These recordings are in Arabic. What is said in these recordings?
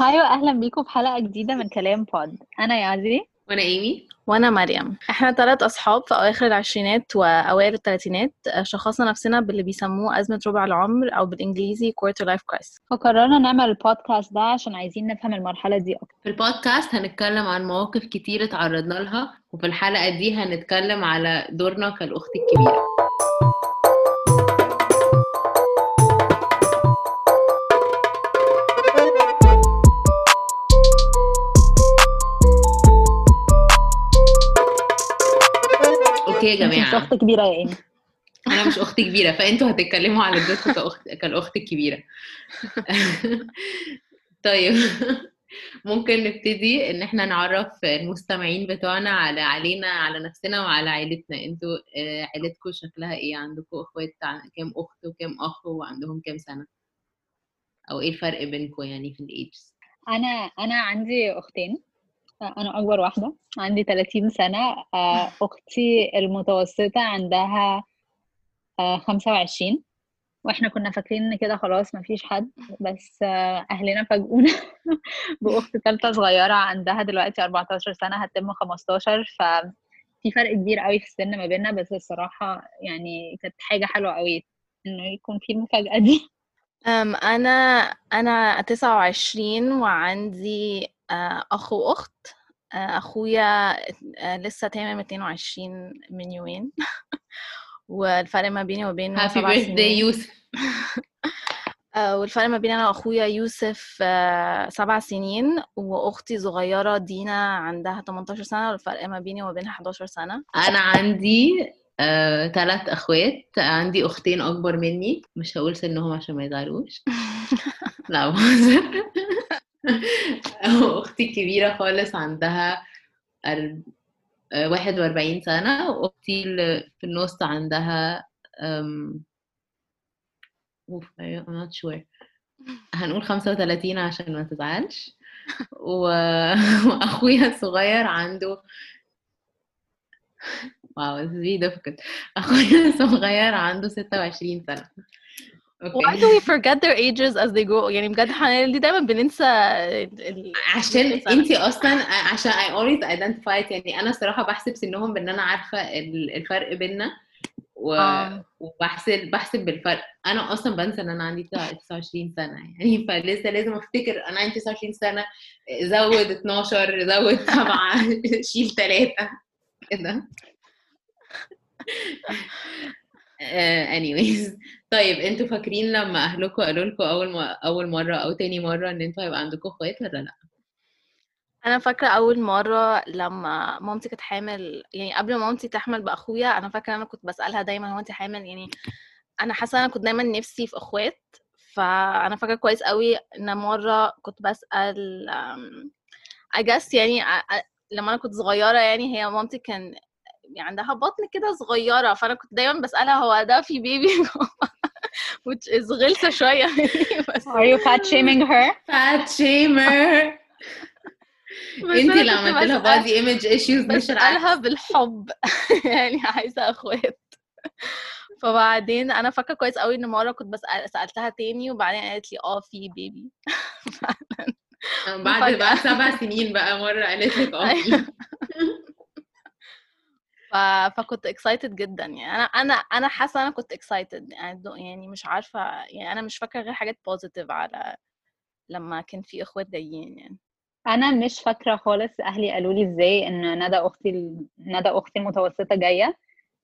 هاي واهلا بيكم في حلقة جديدة من كلام بود أنا يازي وأنا إيمي. وأنا مريم. إحنا ثلاث أصحاب في أواخر العشرينات وأوائل الثلاثينات شخصنا نفسنا باللي بيسموه أزمة ربع العمر أو بالإنجليزي quarter life crisis. فقررنا نعمل البودكاست ده عشان عايزين نفهم المرحلة دي أكتر. في البودكاست هنتكلم عن مواقف كتير اتعرضنا لها وفي الحلقة دي هنتكلم على دورنا كالأخت الكبيرة. Okay يا انت مش يا جماعة أخت كبيرة يا ايمي أنا مش أخت كبيرة. فأنتوا هتتكلموا على دوركم كاخت كالأخت الكبيرة. طيب. ممكن نبتدي إن إحنا نعرف المستمعين بتوعنا على علينا على نفسنا وعلى عيلتنا أنتوا آه، عيلتكم شكلها إيه؟ عندكم أخوات كام أخت وكام أخ وعندهم كام سنة؟ أو إيه الفرق بينكم يعني في ال ages أنا أنا عندي أختين. أنا أكبر واحدة عندي 30 سنة آه، أختي المتوسطة عندها آه، 25 وإحنا كنا فاكرين إن كده خلاص مفيش حد بس آه، أهلنا فاجئونا بأخت ثالثه صغيرة عندها دلوقتي 14 سنة هتتم 15 ففي فرق كبير قوي في السن ما بيننا بس الصراحة يعني كانت حاجة حلوة قوي إنه يكون في المفاجأة دي. أم أنا أنا 29 وعندي آه، أخ وأخت. آه، أخويا آه، لسه تمام 22 من يومين. والفرق ما بيني وبينه هابي سبع بيرث سنين. داي يوسف. آه، والفرق ما بين أنا وأخويا يوسف آه، سبع سنين وأختي صغيرة دينا عندها 18 سنة والفرق ما بيني وما بينها 11 سنة. أنا عندي آه، ثلاث أخوات. عندي أختين أكبر مني. مش هقول سنهم عشان ما يزعلوش. لا بهزر أختي الكبيرة خالص عندها. آه، 41 سنة وأختي اللي في النص عندها. أوف I'm not sure هنقول 35 عشان ما تزعلش و... واخويا الصغير عنده واو this is really difficult أخويا الصغير عنده 26 سنة Why أوكي do we forget their ages as they grow يعني بجد إحنا دي دايما بننسى ال- عشان. انتي أصلا عشان I always identify. يعني أنا الصراحة بحسب سنهم بإن أنا عارفة ال- الفرق بيننا و... آه. وبحسب بحسب بالفرق أنا أصلا بنسى إن أنا عندي 29 سنة يعني فلسه لازم أفتكر أنا عندي 29 سنة زود 12 زود 7 شيل 3 كده آه، anyways طيب أنتوا فاكرين لما اهلكم قالوا لكم أول ما أول مرة أو تاني مرة إن أنتوا هيبقى عندكم إخوات ولا لأ؟ أنا فاكرة أول مرة لما مامتي كانت حامل يعني قبل ما مامتي تحمل بأخويا أنا فاكرة أنا كنت بسألها دايما هو انت حامل؟ يعني أنا حاسة أنا كنت دايما نفسي في إخوات فأنا فاكرة كويس قوي إن مرة كنت بسأل guess يعني لما أنا كنت صغيرة يعني هي مامتي كان عندها بطن كده صغيرة فأنا كنت دايما بسألها هو ده في بيبي which is غلسة شوية. بس Are you fat shaming her? shame her بس انت اللي عملت لها بادي ايمج ايشوز مش بسألها بالحب. يعني عايزة أخوات. فبعدين أنا فاكرة كويس قوي إن مرة كنت بسأل سألتها تاني وبعدين قالت لي آه في بيبي بعد. بقى سبع سنين بقى مرة قالت لك آه أيوة. ف... فكنت excited جدا يعني. أنا أنا أنا حاسة أنا كنت excited يعني يعني مش عارفة يعني أنا مش فاكرة غير حاجات positive على لما كان في إخوات جايين يعني. أنا مش فاكرة خالص أهلي قالوا لي إزاي إن ندى أختي ندى أختي المتوسطة جاية.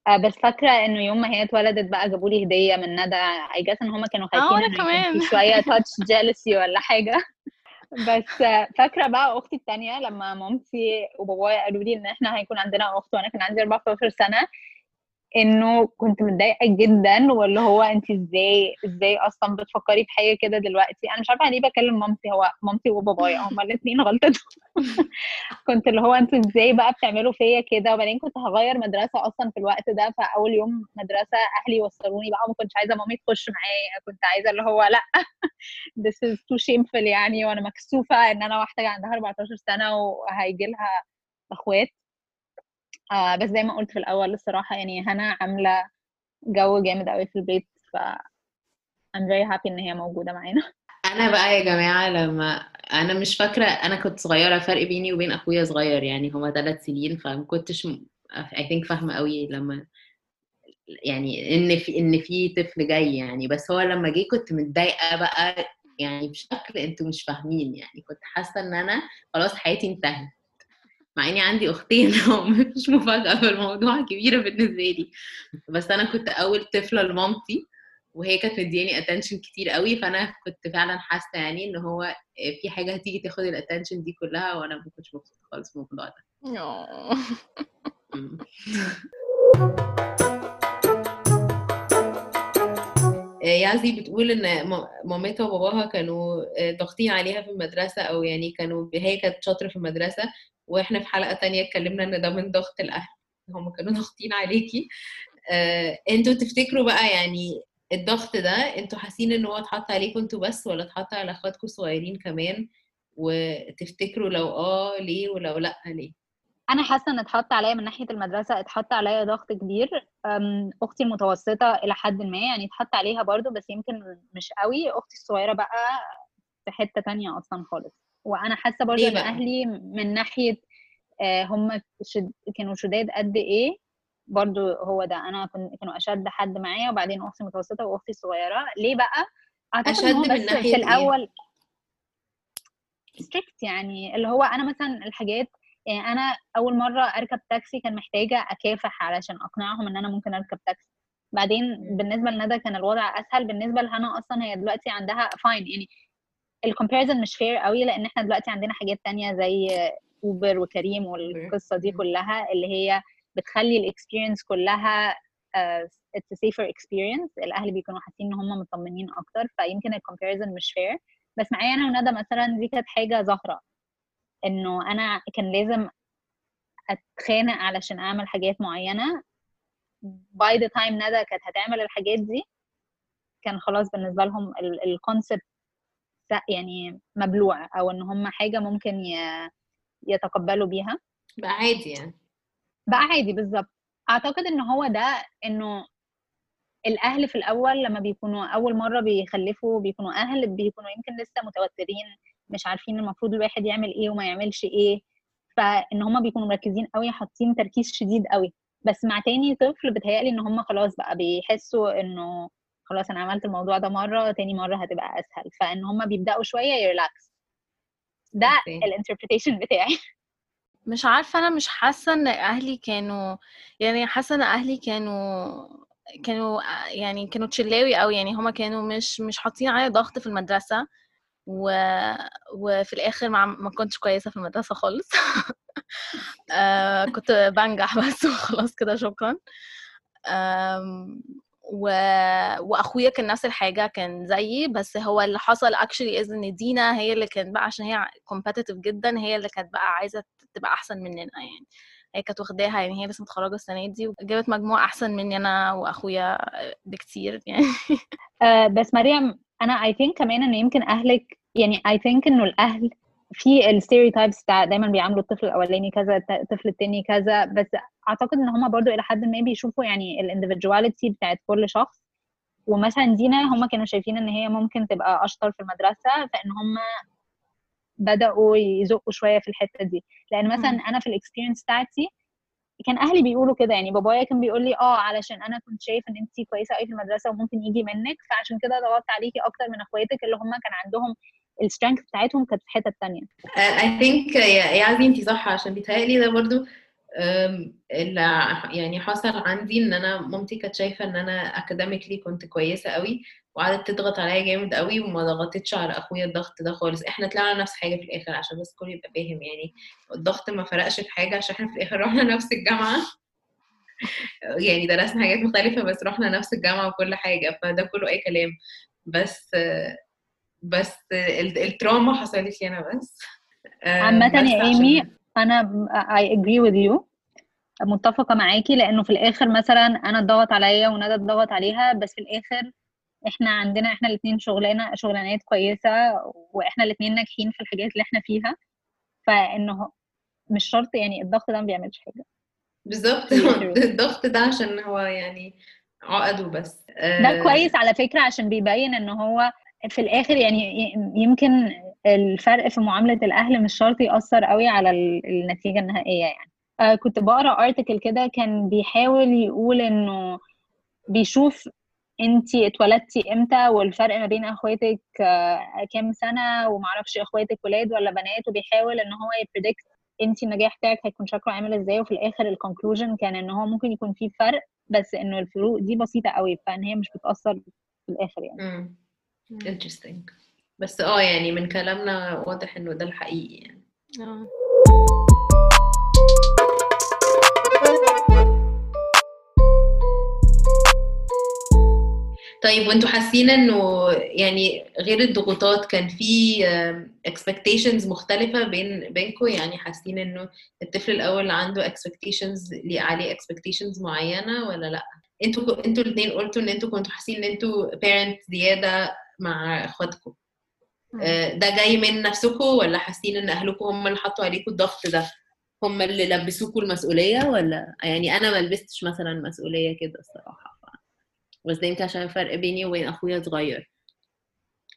آه، بس فاكرة انه يوم ما هي اتولدت بقى جابوا لي هدية من ندى اي جاس إن هم كانوا خايفين يكون كمان. شوية تاتش جيلسي ولا حاجة. بس فاكرة بقى أختي التانية لما مامتي وبابايا قالوا لي إن إحنا هيكون عندنا أخت وأنا كان عندي 14 سنة انه كنت متضايقة جدا واللي هو انت إزاي إزاي أصلا بتفكري في حاجة كده دلوقتي؟ أنا مش عارفة ليه بكلم مامتي هو مامتي وبابايا هما الاثنين غلطتهم. كنت اللي هو أنتوا إزاي بقى بتعملوا فيا كده؟ وبعدين كنت هغير مدرسة أصلا في الوقت ده فأول يوم مدرسة أهلي وصلوني بقى وما كنتش عايزة مامي تخش معايا كنت عايزة اللي هو لأ. This is too shameful يعني وأنا مكسوفة إن أنا واحدة عندها 14 سنة وهيجي لها أخوات. آه بس زي ما قلت في الأول الصراحة يعني هنا عاملة جو جامد قوي في البيت ف I'm very happy إن هي موجودة معانا. أنا بقى يا جماعة لما أنا مش فاكرة أنا كنت صغيرة فرق بيني وبين أخويا صغير يعني هما ثلاث سنين فما كنتش اي ثينك فاهمة قوي لما يعني إن في إن في طفل جاي يعني. بس هو لما جه كنت متضايقة بقى يعني بشكل أنتوا مش فاهمين يعني كنت حاسة إن أنا خلاص حياتي انتهت. مع إني عندي أختين مش مفاجأة في الموضوع كبيرة بالنسبة لي. بس أنا كنت أول طفلة لمامتي وهي كانت مدياني attention كتير قوي فأنا كنت فعلا حاسة يعني إن هو في حاجة هتيجي تاخد ال attention دي كلها وأنا ما كنتش مبسوطة خالص من الموضوع ده. يازي بتقول إن مامتها وباباها كانوا ضاغطين عليها في المدرسة أو يعني كانوا هي كانت شاطرة في المدرسة وإحنا في حلقة تانية اتكلمنا إن ده من ضغط الأهل. هم كانوا ضاغطين عليكي. أنتوا تفتكروا بقى يعني الضغط ده أنتوا حاسين إن هو اتحط عليكم أنتوا بس ولا اتحط على اخواتكم الصغيرين كمان؟ وتفتكروا لو آه ليه؟ ولو لأ ليه؟ أنا حاسة إن اتحط عليا من ناحية المدرسة اتحط عليا ضغط كبير. أختي المتوسطة إلى حد ما يعني اتحط عليها برضو بس يمكن مش قوي. أختي الصغيرة بقى في حتة تانية أصلا خالص. وأنا حاسة برضو إن أهلي من ناحية هم شد كانوا شداد قد إيه برضو هو ده. أنا كانوا أشد حد معايا وبعدين أختي المتوسطه وأختي الصغيره ليه بقى؟ أعتقد أشد من ناحية في الأول ستريكت يعني. اللي هو أنا مثلا الحاجات يعني أنا أول مرة أركب تاكسي كان محتاجة أكافح علشان أقنعهم إن أنا ممكن أركب تاكسي بعدين بالنسبة لندى كان الوضع أسهل. بالنسبة لهنا أصلا هي دلوقتي عندها fine يعني ال comparison مش fair قوي لأن إحنا دلوقتي عندنا حاجات تانية زي اوبر وكريم والقصة دي كلها اللي هي بتخلي ال experience كلها it's safer experience الأهل بيكونوا حاسين إن هم مطمنين أكتر فيمكن ال comparison مش fair بس معايا أنا وندى مثلا دي كانت حاجة ظاهره إنه أنا كان لازم أتخانق علشان أعمل حاجات معينة. by the time ندى كانت هتعمل الحاجات دي كان خلاص بالنسبة لهم ال concept يعني مبلوع أو إن هم حاجة ممكن يتقبلوا بيها. بقى عادي يعني. بقى عادي بالظبط. أعتقد إن هو ده إنه الأهل في الأول لما بيكونوا أول مرة بيخلفوا بيكونوا أهل بيكونوا يمكن لسه متوترين مش عارفين المفروض الواحد يعمل إيه وما يعملش إيه. فإن هم بيكونوا مركزين قوي حاطين تركيز شديد قوي بس مع تاني طفل بتهيألي إن هم خلاص بقى بيحسوا إنه خلاص أنا عملت الموضوع ده مرة تاني مرة هتبقى أسهل. فإن هم بيبدأوا شوية ي relax. ده ال interpretation بتاعي. مش عارفة أنا مش حاسة إن أهلي كانوا يعني حاسة إن أهلي كانوا كانوا يعني كانوا chill أوي قوي يعني هما كانوا مش مش حاطين عليا ضغط في المدرسة و... وفي الآخر ما, ما كنتش كويسة في المدرسة خالص. آه كنت بنجح بس وخلاص كده شكرا. و... وأخويا كان نفس الحاجة كان زيي بس هو اللي حصل actually is إن دينا هي اللي كانت بقى عشان هي competitive جدا هي اللي كانت بقى عايزة تبقى أحسن مننا يعني. هي كانت واخداها يعني هي لسه متخرجة السنة دي وجابت مجموع أحسن مني أنا وأخويا بكتير يعني. uh, بس مريم أنا I think كمان انه يمكن أهلك يعني I think إنه الأهل في ال stereotypes بتاع دايما بيعاملوا الطفل الأولاني كذا الطفل التاني كذا بس أعتقد إن هم برضو إلى حد ما بيشوفوا يعني ال individuality بتاعت كل شخص. ومثلا دينا هم كانوا شايفين إن هي ممكن تبقى أشطر في المدرسة فإن هم بدأوا يزقوا شوية في الحتة دي. لأن مثلا أنا في ال experience بتاعتي كان أهلي بيقولوا كده يعني بابايا كان بيقول لي آه علشان أنا كنت شايف إن انت كويسة قوي في المدرسة وممكن يجي منك فعشان كده ضغطت عليكي أكتر من أخواتك اللي هم كان عندهم ال strength بتاعتهم كانت في حتة تانية. I think يا عزي انت صح عشان بيتهيألي ده برضو اللي يعني حصل عندي إن أنا مامتي كانت شايفة إن أنا academically كنت كويسة قوي وقعدت تضغط عليا جامد قوي وما ضغطتش على أخويا الضغط ده خالص. إحنا طلعنا نفس حاجة في الآخر عشان بس الكل يبقى فاهم يعني. الضغط ما فرقش في حاجة عشان إحنا في الآخر رحنا نفس الجامعة. يعني درسنا حاجات مختلفة بس رحنا نفس الجامعة وكل حاجة فده كله أي كلام. بس بس التراما حصلت لي أنا بس. عامة يا إيمي أنا I agree with you. متفقة معاكي لأنه في الآخر مثلا أنا اتضغط عليا وندى اتضغط عليها بس في الآخر إحنا عندنا إحنا الاثنين شغلانه شغلانات كويسة وإحنا الاثنين ناجحين في الحاجات اللي إحنا فيها. فإنه مش شرط يعني الضغط ده ما بيعملش حاجة. بالظبط. الضغط ده عشان هو يعني عقد وبس. ده كويس على فكرة عشان بيبين إن هو في الآخر يعني يمكن الفرق في معاملة الأهل مش شرط يأثر قوي على ال- النتيجة النهائية يعني. آه كنت بقرأ ارتكل كده كان بيحاول يقول إنه بيشوف انتي اتولدتي إمتى والفرق ما بين أخواتك آه كام سنة ومعرفش أخواتك ولاد ولا بنات وبيحاول إن هو ي predict انتي النجاح بتاعك هيكون شكله عامل إزاي وفي الآخر ال conclusion كان إن هو ممكن يكون فيه فرق بس إنه الفروق دي بسيطة قوي فإن هي مش بتأثر في الآخر يعني. امم interesting. بس آه يعني من كلامنا واضح إنه ده الحقيقي يعني. آه. طيب وأنتوا حاسين إنه يعني غير الضغوطات كان في expectations مختلفة بين بينكم؟ يعني حاسين إنه الطفل الأول عنده ليه عليه expectations معينة ولا لأ؟ أنتوا أنتوا الاثنين قلتوا إن أنتوا كنتوا حاسين إن أنتوا parent زيادة مع إخواتكم. آه، ده جاي من نفسكم ولا حاسين إن أهلكم هم اللي حطوا عليكم الضغط ده؟ هم اللي لبسوكوا المسؤولية ولا؟ يعني أنا ما لبستش مثلا مسؤولية كده الصراحة. بس ده يمكن عشان الفرق بيني وبين أخويا صغير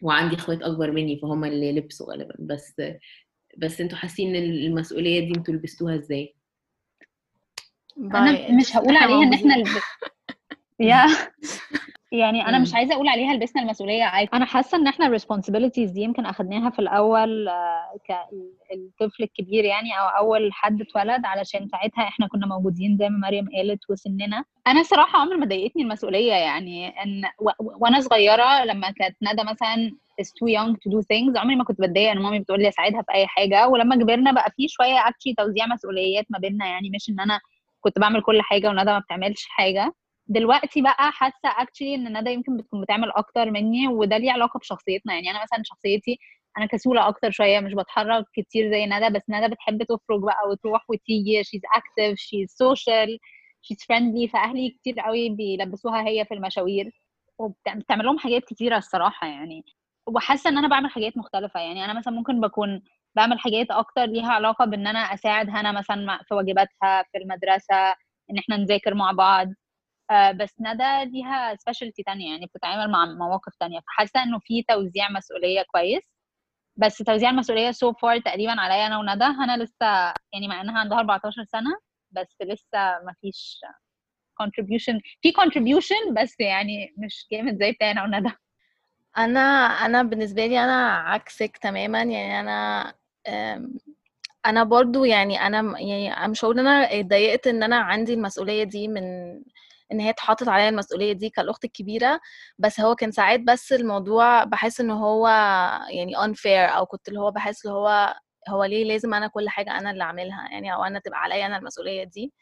وعندي إخوات أكبر مني فهم اللي لبسوا غالبا. بس بس أنتوا حاسين إن المسؤولية دي أنتوا لبستوها إزاي؟ أنا مش هقول عليها إن إحنا. يا. يعني أنا مش. عايزة أقول عليها لبسنا المسؤولية عادي. أنا حاسة إن إحنا الريسبونسبيلتيز دي يمكن أخدناها في الأول آه، كالطفل الكبير يعني أو أول حد اتولد علشان ساعتها إحنا كنا موجودين زي ما مريم قالت وسننا. أنا صراحة عمري ما ضايقتني المسؤولية يعني إن وأنا صغيرة لما كانت ندى مثلا is too young to do things عمري ما كنت بتضايق إن مامي بتقول لي أساعدها في أي حاجة. ولما كبرنا بقى في شوية actually توزيع مسؤوليات ما بيننا يعني مش إن أنا كنت بعمل كل حاجة وندى ما بتعملش حاجة. دلوقتي بقى حاسة actually إن ندى يمكن بتكون بتعمل أكتر مني وده ليه علاقة بشخصيتنا. يعني أنا مثلا شخصيتي أنا كسولة أكتر شوية مش بتحرك كتير زي ندى بس ندى بتحب تخرج بقى وتروح وتيجي. She's active she's social she's friendly. فأهلي كتير قوي بيلبسوها هي في المشاوير وبتعمل لهم حاجات كتيرة الصراحة يعني. وحاسة إن أنا بعمل حاجات مختلفة. يعني أنا مثلا ممكن بكون بعمل حاجات أكتر ليها علاقة بإن أنا أساعد هنا مثلا في واجباتها في المدرسة إن إحنا نذاكر مع بعض. بس ندى ليها specialty تانية يعني بتتعامل مع مواقف تانية. فحاسة إنه في توزيع مسؤولية كويس. بس توزيع المسؤولية so far تقريبا عليا أنا وندى. هنا لسه يعني مع إنها عندها 14 سنة بس لسه ما فيش contribution. في contribution بس يعني مش جامد زي بتاعي أنا وندى. أنا أنا بالنسبة لي أنا عكسك تماما. يعني أنا أنا برضو يعني أنا يعني مش هقول إن أنا اتضايقت إن أنا عندي المسؤولية دي من إن هي اتحطت عليا المسؤولية دي كالأخت الكبيرة بس هو كان ساعات بس الموضوع بحس إن هو يعني unfair أو كنت اللي هو بحس اللي هو هو ليه لازم أنا كل حاجة أنا اللي أعملها؟ يعني أو أنا تبقى عليا أنا المسؤولية دي.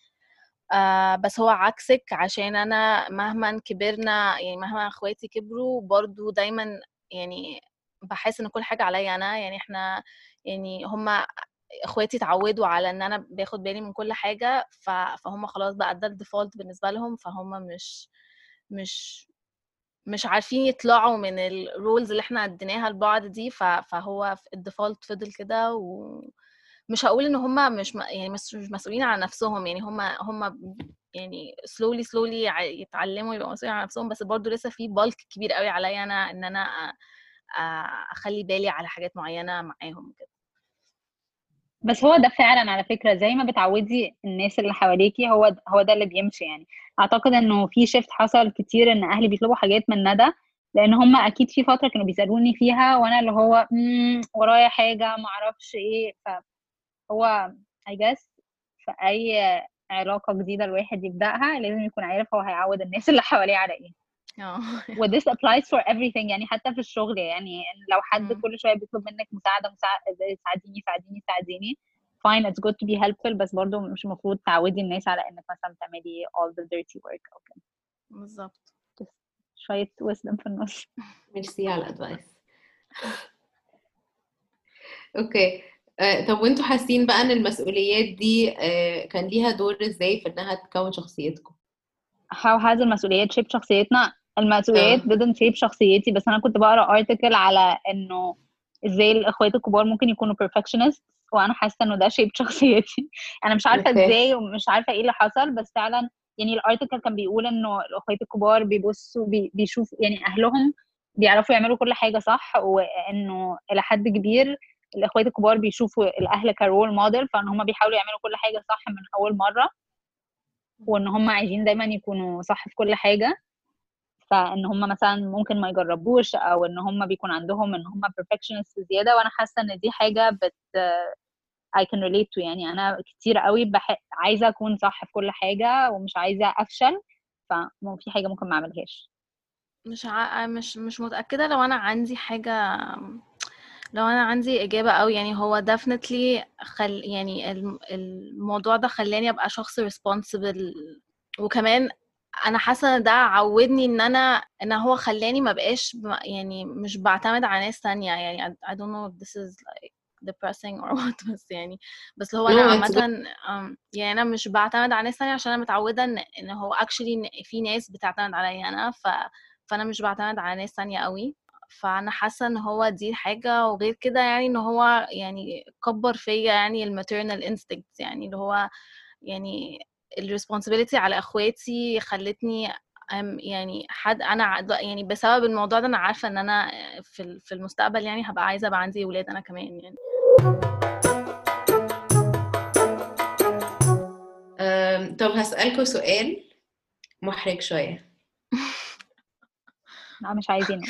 آه بس هو عكسك عشان أنا مهما كبرنا يعني مهما إخواتي كبروا برضو دايما يعني بحس إن كل حاجة عليا أنا. يعني إحنا يعني هما اخواتي اتعودوا على ان أنا باخد بالي من كل حاجة فهم خلاص بقى ده الديفولت بالنسبة لهم فهم مش مش مش عارفين يطلعوا من ال roles اللي إحنا اديناها لبعض دي فهو ال default فضل كده ومش هقول ان هم مش يعني مش مسؤولين عن نفسهم يعني هم هم يعني slowly ع- يتعلموا يبقوا مسؤولين عن نفسهم بس برضو لسه في bulk كبير قوي عليا أنا إن أنا أخلي بالي على حاجات معينة معاهم كده بس هو ده فعلا على فكرة زي ما بتعودي الناس اللي حواليكي هو هو ده اللي بيمشي يعني. أعتقد إنه في شيفت حصل كتير إن أهلي بيطلبوا حاجات من ندى لأن هم أكيد في فترة كانوا بيسألوني فيها وأنا اللي هو ورايا حاجة ما أعرفش إيه فهو I guess في أي علاقة جديدة الواحد يبدأها لازم يكون عارف هو هيعود الناس اللي حواليه على إيه. آه. و this applies for everything يعني حتى في الشغل يعني لو حد. كل شوية بيطلب منك مساعدة مساعده ساعديني ساعديني ساعديني fine it's good to be helpful بس برضه مش المفروض تعودي الناس على إنك مثلا تعملي all the dirty work أو كده. بالظبط. شوية wisdom في النص. ميرسي على ال advice. okay. آه، طب وأنتوا حاسين بقى إن المسؤوليات دي آه، كان ليها دور إزاي في إنها تكون شخصيتكم؟ How has المسؤوليات shape شخصيتنا؟ المسؤوليات آه. didn't shape شخصيتي بس أنا كنت بقرأ article على إنه إزاي الإخوات الكبار ممكن يكونوا perfectionists وأنا حاسة إنه ده shape شخصيتي أنا مش عارفة. إزاي ومش عارفة إيه اللي حصل بس فعلا يعني الارتكل كان بيقول إنه الإخوات الكبار بيبصوا بي بيشوفوا يعني أهلهم بيعرفوا يعملوا كل حاجة صح وإنه إلى حد كبير الإخوات الكبار بيشوفوا الأهل كرول موديل فإن هم بيحاولوا يعملوا كل حاجة صح من أول مرة وإن هم عايزين دايما يكونوا صح في كل حاجة فإن هم مثلا ممكن ما يجربوش أو إن هم بيكون عندهم إن هم perfectionist زيادة وأنا حاسة إن دي حاجة بت I can relate to يعني. أنا كتير قوي بح... عايزة أكون صح في كل حاجة ومش عايزة أفشل ففي حاجة ممكن ما أعملهاش. مش ع... مش مش متأكدة لو أنا عندي حاجة لو أنا عندي إجابة أوي. يعني هو definitely خل يعني الم- الموضوع ده خلاني أبقى شخص responsible. وكمان أنا حاسة إن ده عودني إن أنا إن هو خلاني ما بقاش يعني مش بعتمد على ناس تانية يعني I, don't know if this is like depressing or what بس يعني بس هو. عامة um, يعني أنا مش بعتمد على ناس تانية عشان أنا متعودة إن إن هو actually إن في ناس بتعتمد عليا أنا ف فأنا مش بعتمد على ناس تانية قوي فأنا حاسة إن هو دي حاجة وغير كده يعني إن هو يعني كبر فيا يعني ال maternal instincts يعني اللي هو يعني الريسبونسبيلتي على اخواتي خلتني أم يعني حد أنا يعني بسبب الموضوع ده أنا عارفة إن أنا في في المستقبل يعني هبقى عايزة أبقى عندي ولاد أنا كمان يعني. طب هسألكوا سؤال محرج شوية. لا مش عايزينه.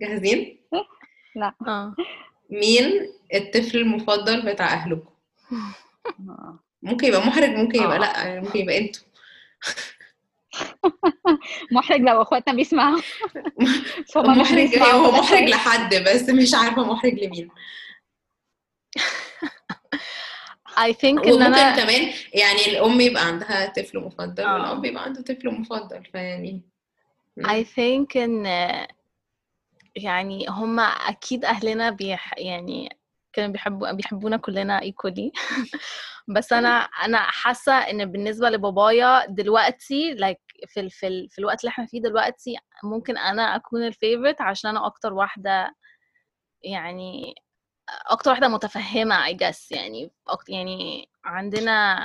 جاهزين؟ آه مين الطفل المفضل بتاع أهلكم؟ ممكن يبقى محرج ممكن يبقى آه. لأ يعني ممكن يبقى أنتوا محرج لو اخواتنا بيسمعوا محرج هو محرج كويس. لحد بس مش عارفة محرج لمين I think إن أنا كمان يعني الأم يبقى عندها طفل مفضل آه. والأب يبقى عنده طفل مفضل فيعني I think إن يعني هما أكيد أهلنا بيح يعني كانوا بيحبوا بيحبونا كلنا equally. بس أنا أنا حاسة إن بالنسبة لبابايا دلوقتي like في ال في, ال في الوقت اللي إحنا فيه دلوقتي ممكن أنا أكون الفيفورت عشان أنا أكتر واحدة يعني أكتر واحدة متفهمة I guess يعني أكتر يعني عندنا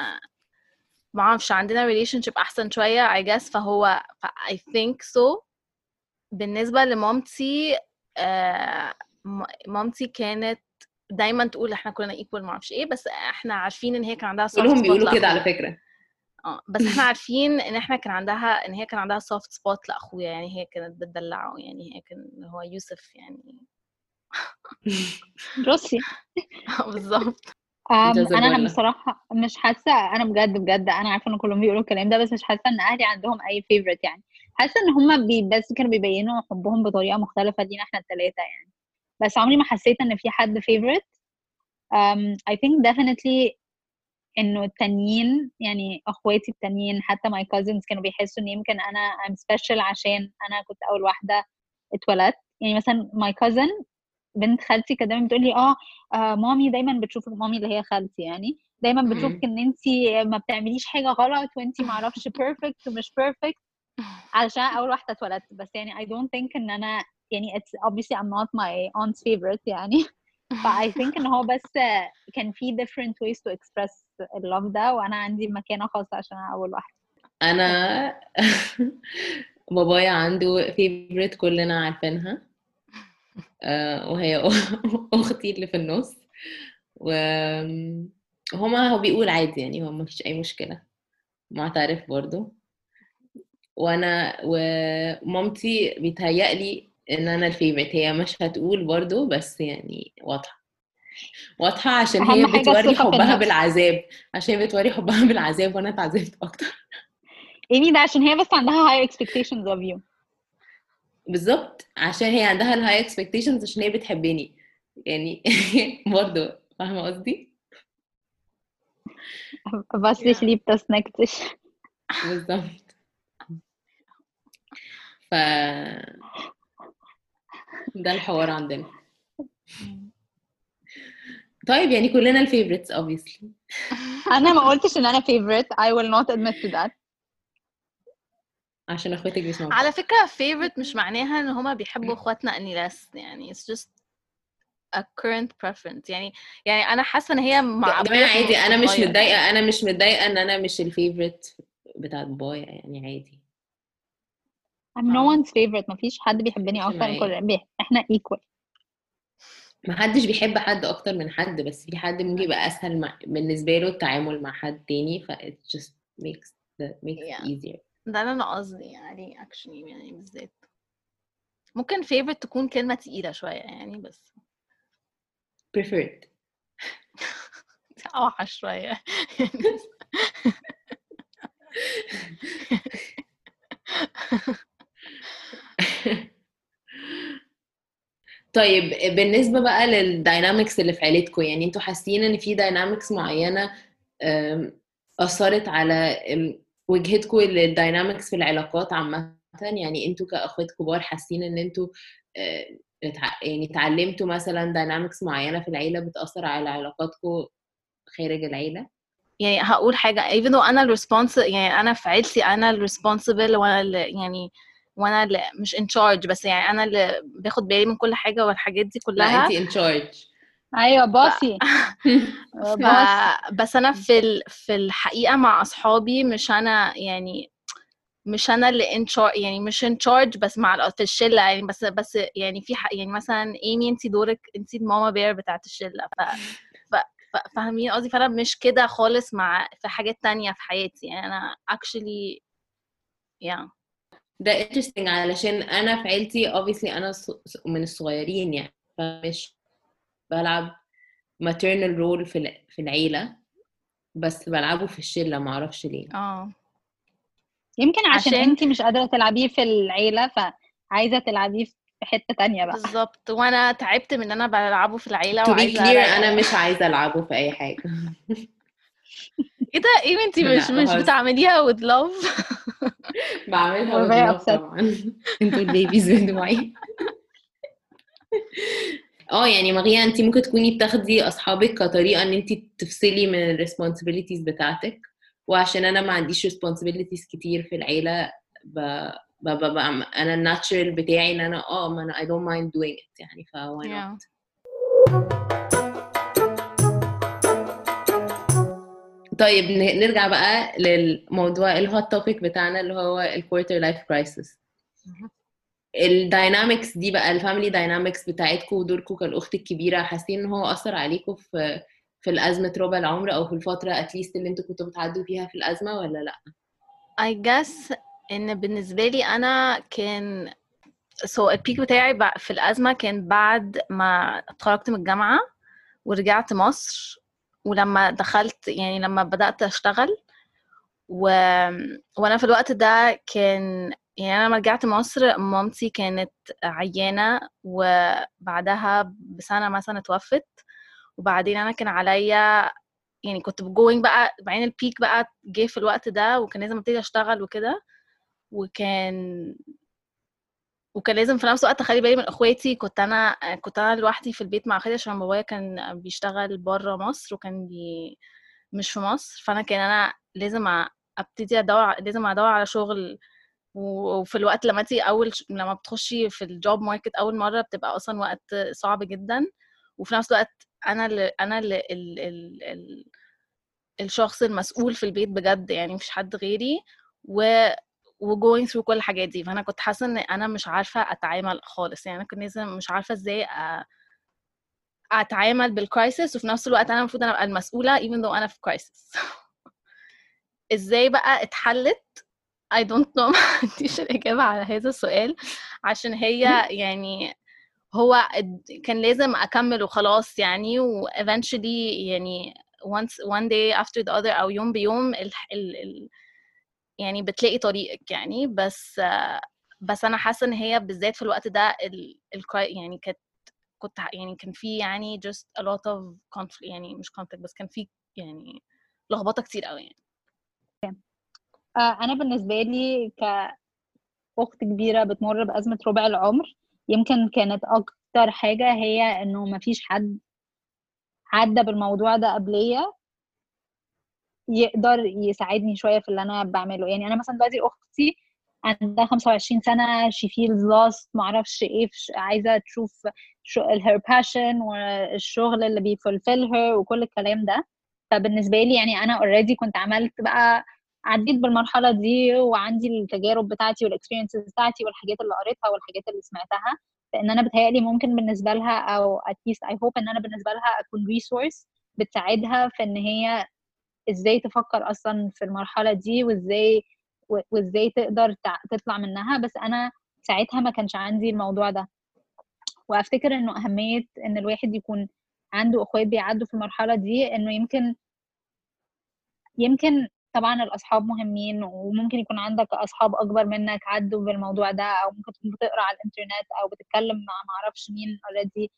ما أعرفش عندنا relationship أحسن شوية I guess. فهو I think so. بالنسبة لمامتي آه، مامتي كانت دايما تقول إحنا كلنا equal ما أعرفش إيه بس إحنا عارفين إن هي كان عندها كلهم بيقولوا كده على. فكرة. آه بس إحنا عارفين إن إحنا كان عندها إن هي كان عندها soft spot لأخويا يعني هي كانت بتدلعه يعني هي كان هو يوسف يعني. روسي. بالظبط. أنا. أنا بصراحة مش حاسة أنا بجد بجد أنا عارفة إن كلهم بيقولوا الكلام ده بس مش حاسة إن أهلي عندهم أي favorite يعني. حاسة إن هم بس كانوا بيبينوا حبهم بطريقة مختلفة لينا إحنا الثلاثه يعني. بس عمري ما حسيت إن في حد فيفورت um, I think definitely إنه التانيين يعني أخواتي التانيين حتى my cousins كانوا بيحسوا إن يمكن أنا I'm special عشان أنا كنت أول واحدة اتولدت. يعني مثلا my cousin بنت خالتي كانت دايما بتقول لي آه آه، مامي دايما بتشوفك مامي اللي هي خالتي. يعني دايما بتشوفك إن انت ما بتعمليش حاجة غلط وانت ما أعرفش perfect ومش perfect علشان أول واحدة اتولدت. بس يعني I don't think إن أنا يعني it's obviously I'm not my aunt's favorite يعني. ف I think إن هو بس كان في different ways to express ال love ده وأنا عندي مكانة خاصة عشان أنا أول واحدة. أنا بابايا عنده favorite كلنا عارفينها. آه، وهي أختي اللي في النص. وهما هو بيقول عادي يعني هو مفيش أي مشكلة. معترف برضو. وأنا ومامتي بيتهيألي إن أنا ال favorite هي مش هتقول برضو بس يعني واضحة. واضحة عشان هي بتوري حبها. بالعذاب. عشان هي بتوري حبها بالعذاب وأنا اتعذبت أكتر. I mean ده عشان هي بس عندها higher expectations of you. بالظبط. عشان هي عندها ال high expectations عشان هي بتحبني. يعني برضو فاهمة قصدي؟ liebt das nicht ich بالظبط. ف ده الحوار عندنا. طيب يعني كلنا الفيفوريتس obviously. أنا ما قلتش إن أنا favorite. I will not admit to that. عشان أخواتك بيسمعوا على فكرة favorite مش معناها إن هما بيحبوا أخواتنا اني less. يعني it's just a current preference. يعني يعني أنا حاسة إن هي مع عادي أنا مش متضايقة أنا مش متضايقة إن أنا مش الفيفوريت بتاعت بابايا يعني عادي. I'm no آه. one's favorite. مفيش حد بيحبني أكتر من. كل إحنا equal. ما حدش بيحب حد أكتر من حد بس في حد ممكن يبقى أسهل مع... بالنسبة له التعامل مع حد تاني ف it just makes the makes Yeah. it easier. ده اللي أنا قصدي عليه actually يعني بالذات. ممكن favorite تكون كلمة تقيلة شوية يعني بس. Preferred أوحش شوية. طيب بالنسبة بقى لل dynamics اللي في عيلتكم يعني أنتوا حاسين ان في dynamics معينة أم، أثرت على وجهتكم لل dynamics في العلاقات عامة؟ يعني أنتوا كأخوات كبار حاسين ان أنتوا اتع- يعني اتعلمتوا مثلا dynamics معينة في العيلة بتأثر على علاقاتكم خارج العيلة؟ يعني هقول even though أنا ال response يعني أنا في عيلتي أنا ال responsible اللي يعني وأنا اللي مش in charge بس يعني أنا اللي باخد بالي من كل حاجة والحاجات دي لا كلها. انت in charge. أيوه bossy ف... بس أنا في ال... في الحقيقة مع أصحابي مش أنا يعني مش أنا اللي in charge يعني مش in charge بس مع في الشلة يعني بس بس يعني في حق يعني مثلا إيمي أنت دورك أنت الماما بير بتاعت. ف... ف- فاهمين قصدي؟ فأنا مش كده خالص مع في حاجات تانية في حياتي. يعني أنا actually yeah. ده interesting علشان أنا في عيلتي obviously أنا من الصغيرين يعني فمش بلعب maternal role في في العيلة بس بلعبه في الشلة معرفش ليه. آه. يمكن عشان, عشان- أنتي مش قادرة تلعبيه في العيلة فعايزة تلعبيه في حتة تانية بقى. بالظبط. وأنا تعبت من إن أنا بلعبه في العيلة to be clear. أنا مش عايزة ألعبه في أي حاجة. إيه ده إيه انتي لا، مش مش. بتعمليها with love بعملها with love. طبعا أنتوا ال babies بتوعي آه يعني ماريا انت ممكن تكوني بتاخدي أصحابك كطريقة إن انت تفصلي من ال responsibilities بتاعتك وعشان أنا ما عنديش responsibilities كتير في العيلة ب... ب... ب... ب... أنا ال natural بتاعي إن أنا آه ما أنا I don't mind doing it يعني ف why not Yeah. طيب نرجع بقى للموضوع ال hot topic بتاعنا اللي هو ال quarter life crisis. ال dynamics دي بقى ال family dynamics بتاعتكم ودوركم كالاخت الكبيرة حاسين إن هو أثر عليكم في في الأزمة ربع العمر أو في الفترة at least اللي أنتوا كنتوا بتعدوا فيها في الأزمة ولا لأ I guess إن بالنسبة لي أنا كان so ال peak بتاعي في الأزمة كان بعد ما اتخرجت من الجامعة ورجعت مصر ولما دخلت يعني لما بدأت أشتغل و... وأنا في الوقت ده كان يعني أنا لما رجعت مصر مامتي كانت عيانة وبعدها بسنة مثلا اتوفت وبعدين أنا كان عليا يعني كنت جوينج بقى بعدين ال peak بقى جه في الوقت ده وكان لازم أبتدي أشتغل وكده وكان وكان لازم في نفس الوقت أخلي بالي من إخواتي. كنت أنا كنت أنا لوحدي في البيت مع اخواتي عشان بابايا كان بيشتغل بره مصر وكان بي مش في مصر. فأنا كان أنا لازم أبتدي أدور لازم أدور على شغل. وفي الوقت لما أنتي أول ش- لما بتخشي في الجوب ماركت أول مرة بتبقى أصلا وقت صعب جدا. وفي نفس الوقت أنا اللي أنا اللي ال ال ال الشخص المسؤول في البيت بجد. يعني مفيش حد غيري. و و going through كل الحاجات دي. فأنا كنت حاسة إن أنا مش عارفة أتعامل خالص. يعني أنا كنت لازم مش عارفة إزاي أ- أتعامل بال crisis وفي نفس الوقت أنا المفروض أنا أبقى المسؤولة even though أنا في crisis إزاي بقى اتحلت؟ I don't know. ما عنديش الإجابة على هذا السؤال. عشان هي يعني هو كان لازم أكمل وخلاص يعني. و eventually يعني once one day after the other أو يوم بيوم ال ال ال يعني بتلاقي طريقك يعني بس بس أنا حاسة إن هي بالذات في الوقت ده ال يعني كانت كنت يعني كان في يعني just a lot of conflict يعني مش conflict بس كان في يعني لخبطة كتير قوي يعني. آه، أنا بالنسبة لي كأخت كبيرة بتمر بأزمة ربع العمر يمكن كانت أكتر حاجة هي إنه مفيش حد عدى بالموضوع ده قبليه يقدر يساعدني شوية في اللي أنا بعمله. يعني أنا مثلا دلوقتي أختي عندها 25 سنة she feels lost معرفش إيه عايزة تشوف شو her passion والشغل اللي her وكل الكلام ده. فبالنسبة لي يعني أنا already كنت عملت بقى عديت بالمرحلة دي وعندي التجارب بتاعتي والاكسبيرينسز بتاعتي والحاجات اللي قريتها والحاجات اللي سمعتها. فإن أنا بتهيألي ممكن بالنسبة لها أو least I hope إن أنا بالنسبة لها أكون resource بتساعدها في إن هي إزاي تفكر أصلا في المرحلة دي وإزاي وإزاي تقدر تطلع منها. بس أنا ساعتها ما كانش عندي الموضوع ده. وأفتكر إنه أهمية إن الواحد يكون عنده إخوات بيعدوا في المرحلة دي إنه يمكن يمكن طبعا الأصحاب مهمين وممكن يكون عندك أصحاب أكبر منك عدوا بالموضوع ده أو ممكن تكون بتقرأ على الإنترنت أو بتتكلم مع معرفش مين اوريدي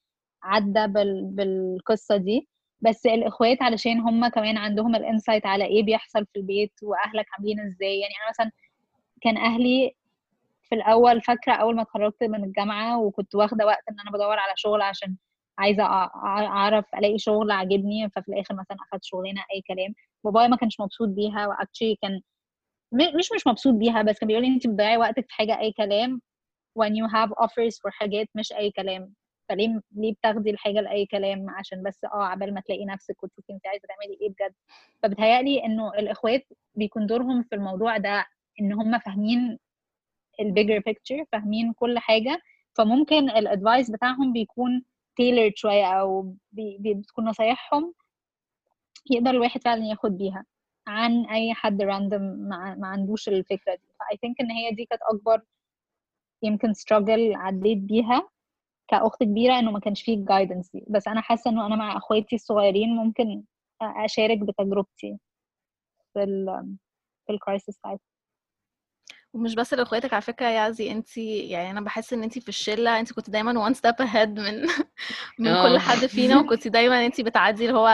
عدى بال... بالقصة دي. بس الإخوات علشان هم كمان عندهم الإنسايت على إيه بيحصل في البيت وأهلك عاملين إزاي. يعني أنا مثلا كان أهلي في الأول فاكرة أول ما اتخرجت من الجامعة وكنت واخدة وقت إن أنا بدور على شغل عشان عايزة أعرف ألاقي شغل عاجبني ففي الآخر مثلا أخدت شغلانة أي كلام. بابايا ما كانش مبسوط بيها واكشلي كان مش مش مبسوط بيها بس كان بيقول لي انت بتضيعي وقتك في حاجة أي كلام when you have offers for حاجات مش أي كلام. فليه ليه بتاخدي الحاجة لأي كلام عشان بس آه عبال ما تلاقي نفسك وتشوفي انت عايزة تعملي إيه بجد. فبتهيألي إنه الإخوات بيكون دورهم في الموضوع ده إن هم فاهمين ال bigger picture فاهمين كل حاجة. فممكن ال advice بتاعهم بيكون تailored شوية أو بي بتكون نصايحهم يقدر الواحد فعلا ياخد بيها عن أي حد random ما عندوش الفكرة دي. ف I think إن هي دي كانت أكبر يمكن struggle عديت بيها. كأخت كبيرة إنه ما كانش فيه ال guidance دي. بس أنا حاسة إنه أنا مع إخواتي الصغيرين ممكن أشارك بتجربتي في ال في ال crisis type ومش بس لإخواتك على فكرة يا عزي انت يعني أنا بحس إن انت في الشلة انت كنت دايما one step ahead من من كل آه. حد فينا وكنت دايما انت بتعدي اللي هو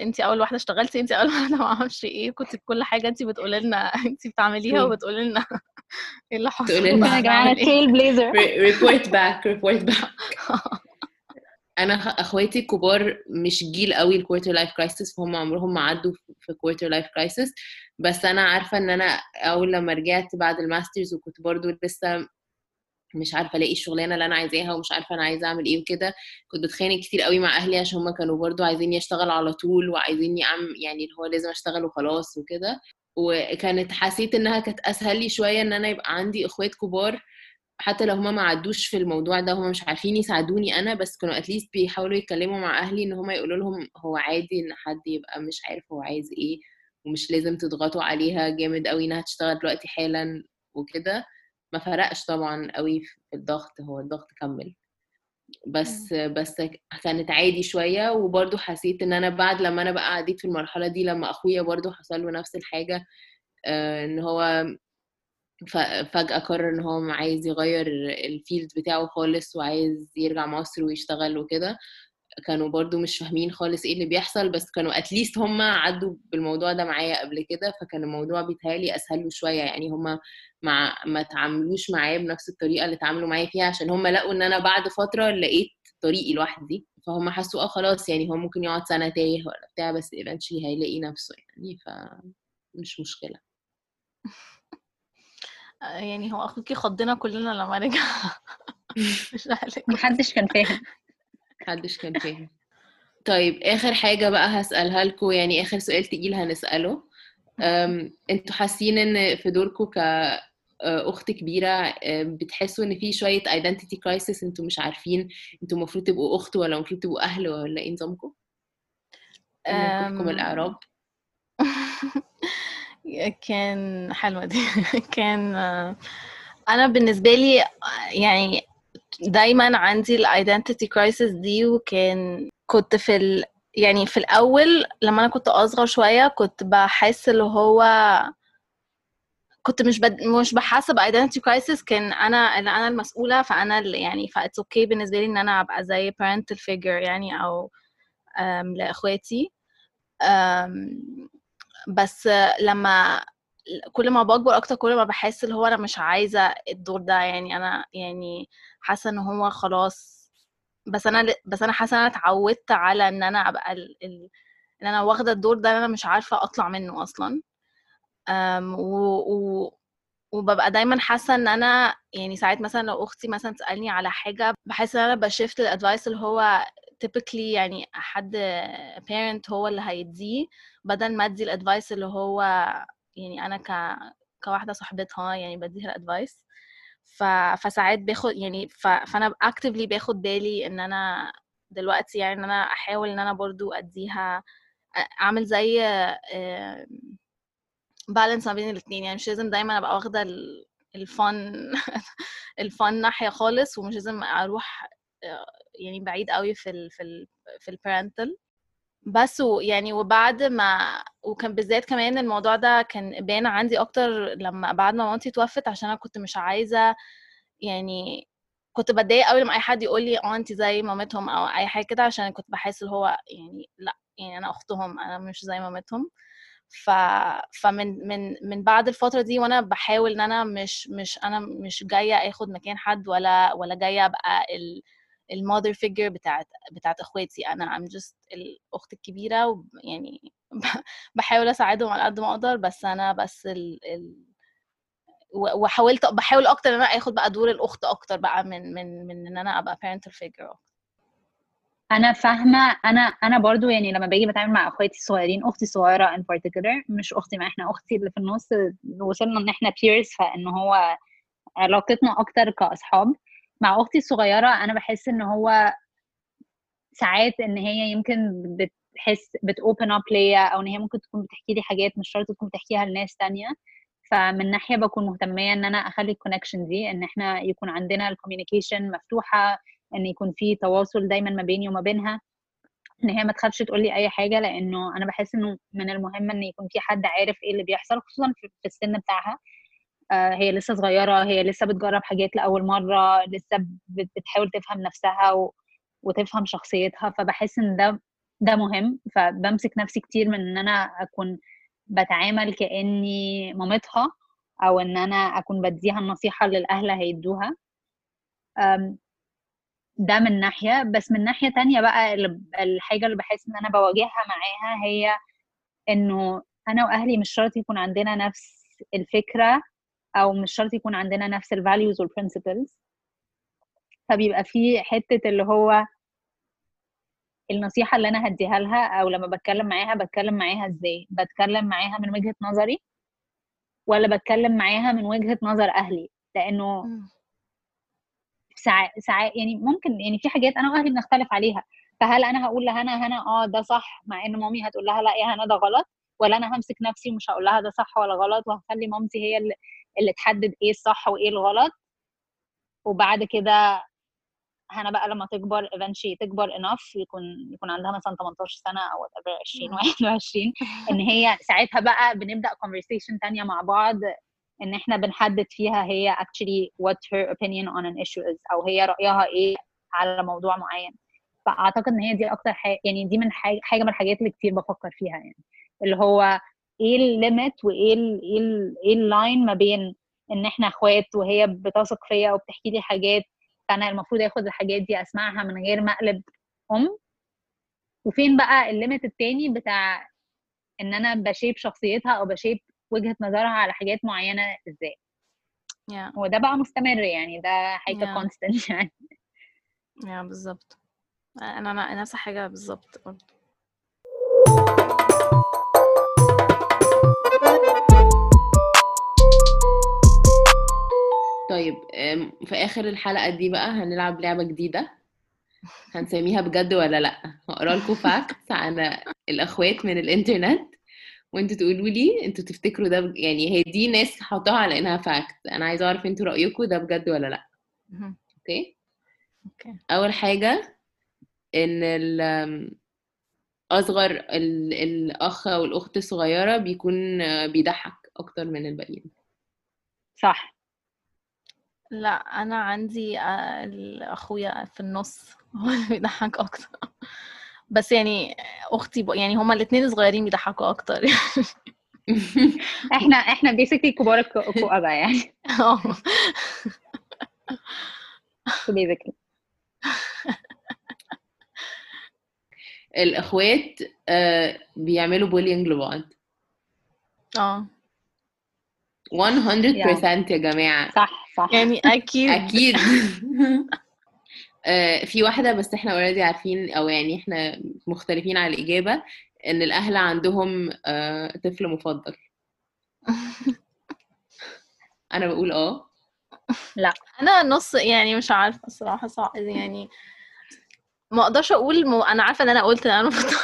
انت أول واحدة اشتغلتي انت أول واحدة ما أعرفش إيه كنت كل حاجة انت بتقولي لنا انت بتعمليها وبتقولي لنا إيه اللي حصل. تقولي ممكن يا لنا جماعة trail blazer report back report back أنا أخواتي الكبار مش جيل قوي ال quarter life crisis فهم عمرهم ما عدوا في quarter life crisis بس أنا عارفة إن أنا أول لما رجعت بعد ال masters وكنت برضو لسه مش عارفة ألاقي الشغلانة اللي أنا عايزاها ومش عارفة أنا عايزة أعمل إيه وكده. كنت بتخانق كتير قوي مع أهلي عشان هم كانوا برضو عايزين أشتغل على طول وعايزين اعمل يعني اللي هو لازم أشتغل وخلاص وكده. وكانت حسيت إنها كانت أسهل لي شوية إن أنا يبقى عندي إخوات كبار حتى لو هما ما عدوش في الموضوع ده هما مش عارفين يساعدوني أنا بس كانوا اتليست بيحاولوا يتكلموا مع أهلي إن هما يقولوا لهم هو عادي إن حد يبقى مش عارف هو عايز إيه ومش لازم تضغطوا عليها جامد قوي إنها تشتغل دلوقتي حالا وكده. ما فرقش طبعا قوي في الضغط هو الضغط كمل. بس بس كانت عادي شوية وبرضو حسيت إن أنا بعد لما أنا بقى عديت في المرحلة دي لما أخويا برضو حصل له نفس الحاجة آه، إن هو فجأة قرر إن هو عايز يغير الفيلد بتاعه خالص وعايز يرجع مصر ويشتغل وكده. كانوا برضو مش فاهمين خالص إيه اللي بيحصل بس كانوا اتليست هم عدوا بالموضوع ده معايا قبل كده. فكان الموضوع بيتهيألي أسهل له شوية يعني هم مع ما تعاملوش معايا بنفس الطريقة اللي اتعاملوا معايا فيها عشان هم لقوا إن أنا بعد فترة لقيت طريقي لوحدي. فهم حسوا آه خلاص يعني هو ممكن يقعد سنة تايه ولا بتاع بس eventually هيلاقي نفسه يعني. فمش مشكلة. يعني هو أخوكي خضنا كلنا لما رجع. مش عليك محدش كان فاهم. محدش كان فاهم. طيب آخر حاجة بقى هسألها لكم يعني آخر سؤال تقيل هنسأله. أنتوا حاسين إن في دوركم ك أخت كبيرة أم، بتحسوا إن في شوية identity crisis أنتوا مش عارفين أنتوا المفروض تبقوا أخت ولا المفروض تبقوا أهل ولا إيه نظامكم موقفكم الإعراب. كان حلوة دي. كان أنا بالنسبة لي يعني دايما عندي الايدنتيتي كرايسيس دي وكان كنت في ال... يعني في الأول لما أنا كنت أصغر شوية كنت بحس اللي هو كنت مش بد... مش بحاسب ايدنتي كرايسيس كان أنا اللي أنا المسؤولة فأنا اللي يعني فاتس أوكي okay بالنسبة لي إن أنا أبقى زي parental figure يعني أو لإخواتي. بس لما كل ما بكبر أكتر كل ما بحس اللي هو أنا مش عايزة الدور ده يعني أنا يعني حاسة إن هو خلاص بس أنا بس أنا حاسة إن أنا اتعودت على إن أنا أبقى ال... ال... إن أنا واخدة الدور ده أنا مش عارفة أطلع منه أصلا. أم و... و... وببقى دايما حاسة إن أنا يعني ساعات مثلا لو أختي مثلا تسألني على حاجة بحس إن أنا بشفت الأدفايس اللي هو typically يعني حد parent هو اللي هيديه بدل ما أدي ال advice اللي هو يعني أنا ك كواحدة صاحبتها يعني بديها ال advice ف... فساعات باخد يعني ف... فأنا actively باخد بالي إن أنا دلوقتي يعني إن أنا أحاول إن أنا برضو أديها أعمل زي balance ما بين الاثنين يعني مش لازم دايما أبقى واخدة الفن الفن ناحية خالص ومش لازم أروح يعني بعيد قوي في ال في ال في البارنتال بس يعني وبعد ما وكان بالذات كمان الموضوع ده كان بان عندي أكتر لما بعد ما مامتي توفت عشان أنا كنت مش عايزة يعني كنت بتضايق قوي لما أي حد يقول لي آه انت زي مامتهم أو أي حاجة كده عشان كنت بحس اللي هو يعني لأ يعني أنا أختهم أنا مش زي مامتهم. ف فمن من من بعد الفترة دي وأنا بحاول إن أنا مش مش أنا مش جاية آخد مكان حد ولا ولا جاية أبقى ال المother figure بتاعت بتاعت اخواتي. أنا I'm just الأخت الكبيرة يعني بحاول أساعدهم على قد ما أقدر بس أنا بس ال, ال وحاولت بحاول أكتر إن أنا آخد بقى دور الأخت أكتر بقى من من من إن أنا أبقى parental figure أنا فاهمة. أنا أنا برضو يعني لما باجي بتعامل مع أخواتي الصغيرين أختي الصغيرة in particular مش أختي ما إحنا أختي اللي في النص وصلنا إن إحنا peers فإن هو علاقتنا أكتر كأصحاب. مع أختي الصغيرة أنا بحس إن هو ساعات إن هي يمكن بتحس بت open up ليا أو إن هي ممكن تكون بتحكي لي حاجات مش شرط تكون بتحكيها لناس تانية. فمن ناحية بكون مهتمية إن أنا أخلي ال connection دي إن إحنا يكون عندنا ال communication مفتوحة إن يكون في تواصل دايما ما بيني وما بينها. إن هي ما تخافش تقول لي أي حاجة لأنه أنا بحس إنه من المهم إن يكون في حد عارف إيه اللي بيحصل خصوصا في السن بتاعها. هي لسه صغيرة هي لسه بتجرب حاجات لأول مرة لسه بتحاول تفهم نفسها. وتفهم شخصيتها فبحس إن ده ده مهم فبمسك نفسي كتير من إن أنا أكون بتعامل كأني مامتها أو إن أنا أكون بديها النصيحة اللي الأهل هيدوها ده من ناحية بس من ناحية تانية بقى الحاجة اللي بحس إن أنا بواجهها معاها هي إنه أنا وأهلي مش شرط يكون عندنا نفس الفكرة أو مش شرط يكون عندنا نفس ال values وال principles فبيبقى في حتة اللي هو النصيحة اللي أنا هديها لها أو لما بتكلم معاها بتكلم معاها إزاي؟ بتكلم معاها من وجهة نظري ولا بتكلم معاها من وجهة نظر أهلي؟ لأنه ساعات ساعات يعني ممكن يعني في حاجات أنا وأهلي بنختلف عليها. فهل أنا هقول لهنا هنا آه ده صح مع إن مامي هتقول لها لا يا هنا ده غلط؟ ولا أنا همسك نفسي ومش هقول لها ده صح ولا غلط وهخلي مامتي هي اللي, اللي تحدد إيه الصح وإيه الغلط. وبعد كده هنا بقى لما تكبر eventually تكبر enough يكون يكون عندها مثلا 18 سنة أو 20 21 إن هي ساعتها بقى بنبدأ conversation تانية مع بعض إن إحنا بنحدد فيها هي actually what her opinion on an issue is أو هي رأيها إيه على موضوع معين. فأعتقد إن هي دي أكتر حاجة يعني دي من حاجة من الحاجات اللي كتير بفكر فيها يعني. اللي هو إيه ال limit وإيه ال إيه ال إيه ال line ما بين إن إحنا إخوات وهي بتثق فيا وبتحكي لي حاجات فأنا المفروض آخد الحاجات دي أسمعها من غير ما أقلب أم. وفين بقى ال limit التاني بتاع إن أنا ب shape شخصيتها أو ب shape وجهة نظرها على حاجات معينة إزاي. Yeah. هو ده بقى مستمر يعني ده حاجة yeah. constant يعني. Yeah, بالظبط. أنا أنا نفس حاجة بالظبط برضه. طيب في آخر الحلقة دي بقى هنلعب لعبة جديدة. هنسميها بجد ولا لأ؟ هقرأ لكم facts عن الأخوات من الإنترنت. وانتوا تقولوا لي أنتوا تفتكروا ده يعني هي دي ناس حطوها على إنها fact أنا عايزة أعرف أنتوا رايكم ده بجد ولا لأ. okay؟ okay. أول حاجة إن أصغر الأخ أو الأخت الصغيرة بيكون بيضحك أكتر من الباقيين. صح. لأ أنا عندي اخويا في النص هو اللي بيضحك أكتر. بس يعني أختي ب... يعني هما الاثنين صغيرين بيضحكوا أكتر إحنا إحنا basically كبار الكئبة يعني. آه. basically الإخوات بيعملوا bullying لبعض. آه. 100% يا جماعة. صح صح. يعني أكيد. أكيد. في واحدة بس إحنا اوريدي عارفين أو يعني إحنا مختلفين على الإجابة إن الأهل عندهم طفل مفضل. أنا بقول آه. أنا نص يعني مش عارفة الصراحة صعب يعني ما أقدرش أقول م... أنا عارفة إن أنا قلت إن أنا مفضلة.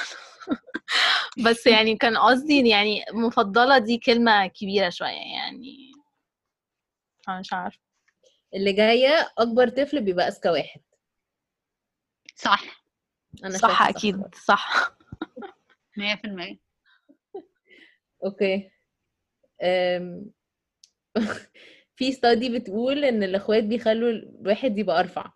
بس يعني كان قصدي يعني مفضلة دي كلمة كبيرة شوية يعني. مش عارفة. اللي جاية أكبر طفل بيبقى أذكى واحد. صح. أنا صح أكيد صح. 100% أوكي. أم... في ستادي بتقول إن الإخوات بيخلوا الواحد يبقى أرفع.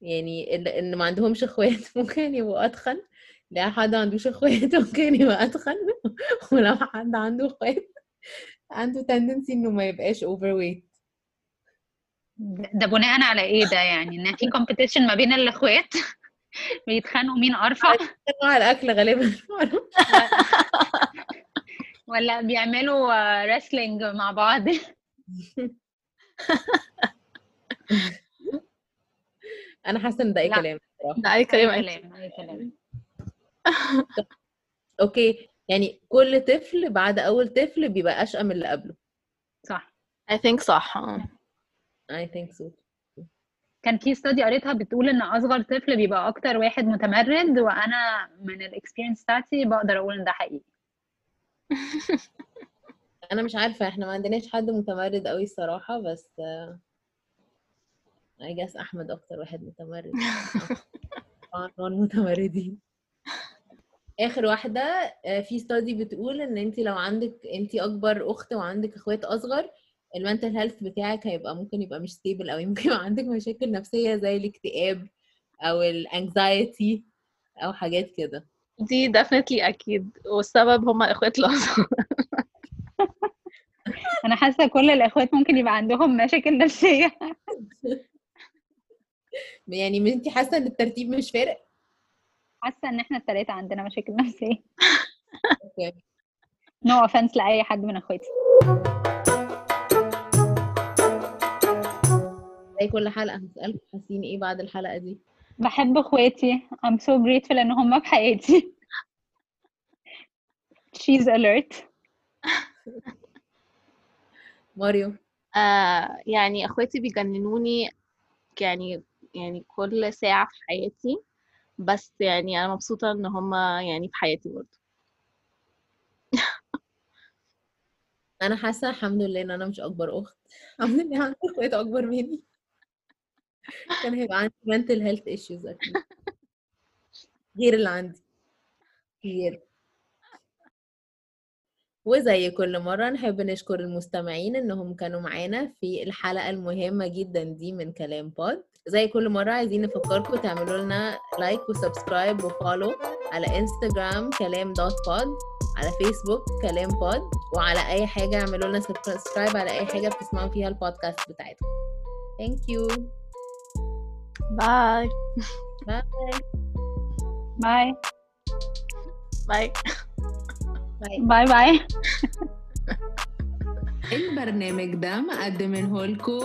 يعني ال- إن ما عندهمش إخوات ممكن يبقوا أتخن. لا حد عندوش إخوات. ممكن يبقى اتخن ولو حد عنده إخوات عنده tendency إنه ما يبقاش overweight ده بناء على إيه ده يعني؟ إن في competition ما بين الإخوات؟ بيتخانقوا مين ارفع نوع الأكل غالبا. ولا بيعملوا wrestling مع بعض. أنا حاسة إن ده أي لا. كلام ده أي كلام أي. كلام. اي كلام. Okay. يعني كل طفل بعد أول طفل بيبقى اشقى من اللي قبله. صح. I think صح. آه. I think so. كان في study قريتها بتقول إن أصغر طفل بيبقى أكتر واحد متمرد وأنا من ال experience بتاعتي بقدر أقول إن ده حقيقي. أنا مش عارفة إحنا ما عندناش حد متمرد قوي الصراحة بس آه، I guess أحمد أكتر واحد متمرد. طبعاً متمردين آخر واحدة آه، في study بتقول إن انت لو عندك انت أكبر أخت وعندك أخوات أصغر ال mental health بتاعك هيبقى ممكن يبقى مش stable قوي ممكن يبقى عندك مشاكل نفسية زي الاكتئاب أو ال anxiety أو حاجات كده. دي definitely أكيد والسبب هما الاخوات الأصغر. أنا حاسة كل الإخوات ممكن يبقى عندهم مشاكل نفسية. يعني انت حاسة إن الترتيب مش فارق؟ حاسة إن إحنا الثلاثه عندنا مشاكل نفسية. Okay. No offense لأي حد من إخواتي. زي كل حلقة هسألكم حاسين إيه بعد الحلقة دي؟ بحب إخواتي. I'm so grateful إن هم في حياتي. Cheesy alert. ماريو. آه يعني إخواتي بيجننوني يعني يعني كل ساعة في حياتي. بس يعني أنا مبسوطة إن هما يعني في حياتي برضه. أنا حاسة الحمد لله إن أنا مش أكبر أخت. الحمد لله عندي إخوات أكبر مني. كان هيبقى عندي mental health issues أكيد. غير اللي عندي. كتير. وزي كل مرة نحب نشكر المستمعين إنهم كانوا معانا في الحلقة المهمة جدا دي من كلام بود زي كل مرة عايزين نفكركم تعملوا لنا like و subscribe و follow على انستجرام كلام dot بود على فيسبوك كلام بود وعلى أي حاجة اعملوا لنا subscribe على أي حاجة بتسمعوا فيها البودكاست بتاعتكم. Thank you. Bye Bye. Bye bye bye bye البرنامج ده مقدمينه لكم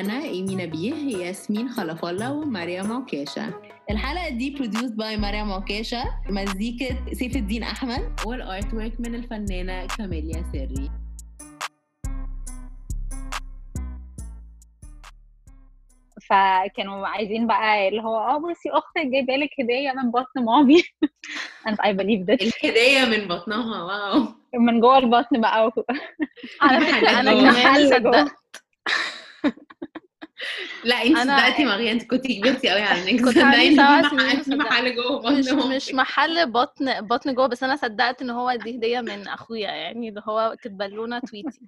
أنا إيمي نبيه ياسمين خلف الله ومريم عكاشه الحلقة دي produced by مريم عكاشه مزيكة سيف الدين أحمد وال artwork من الفنانة كاميليا سري. فكانوا عايزين بقى اللي هو آه بصي أختك جايبة لك هدية من بطن مامي. And I believe this الهدية من بطنها واو. من جوه البطن بقى. على فكرة أنا. كمان صدقت. لا انت أنا- صدقتي مغيا انت كنت كبرتي قوي على انك في محل جوه بطن مش. مش محل بطن بطن جوه بس أنا صدقت إن هو دي هدية من أخويا يعني اللي هو كاتبه لنا تويتي.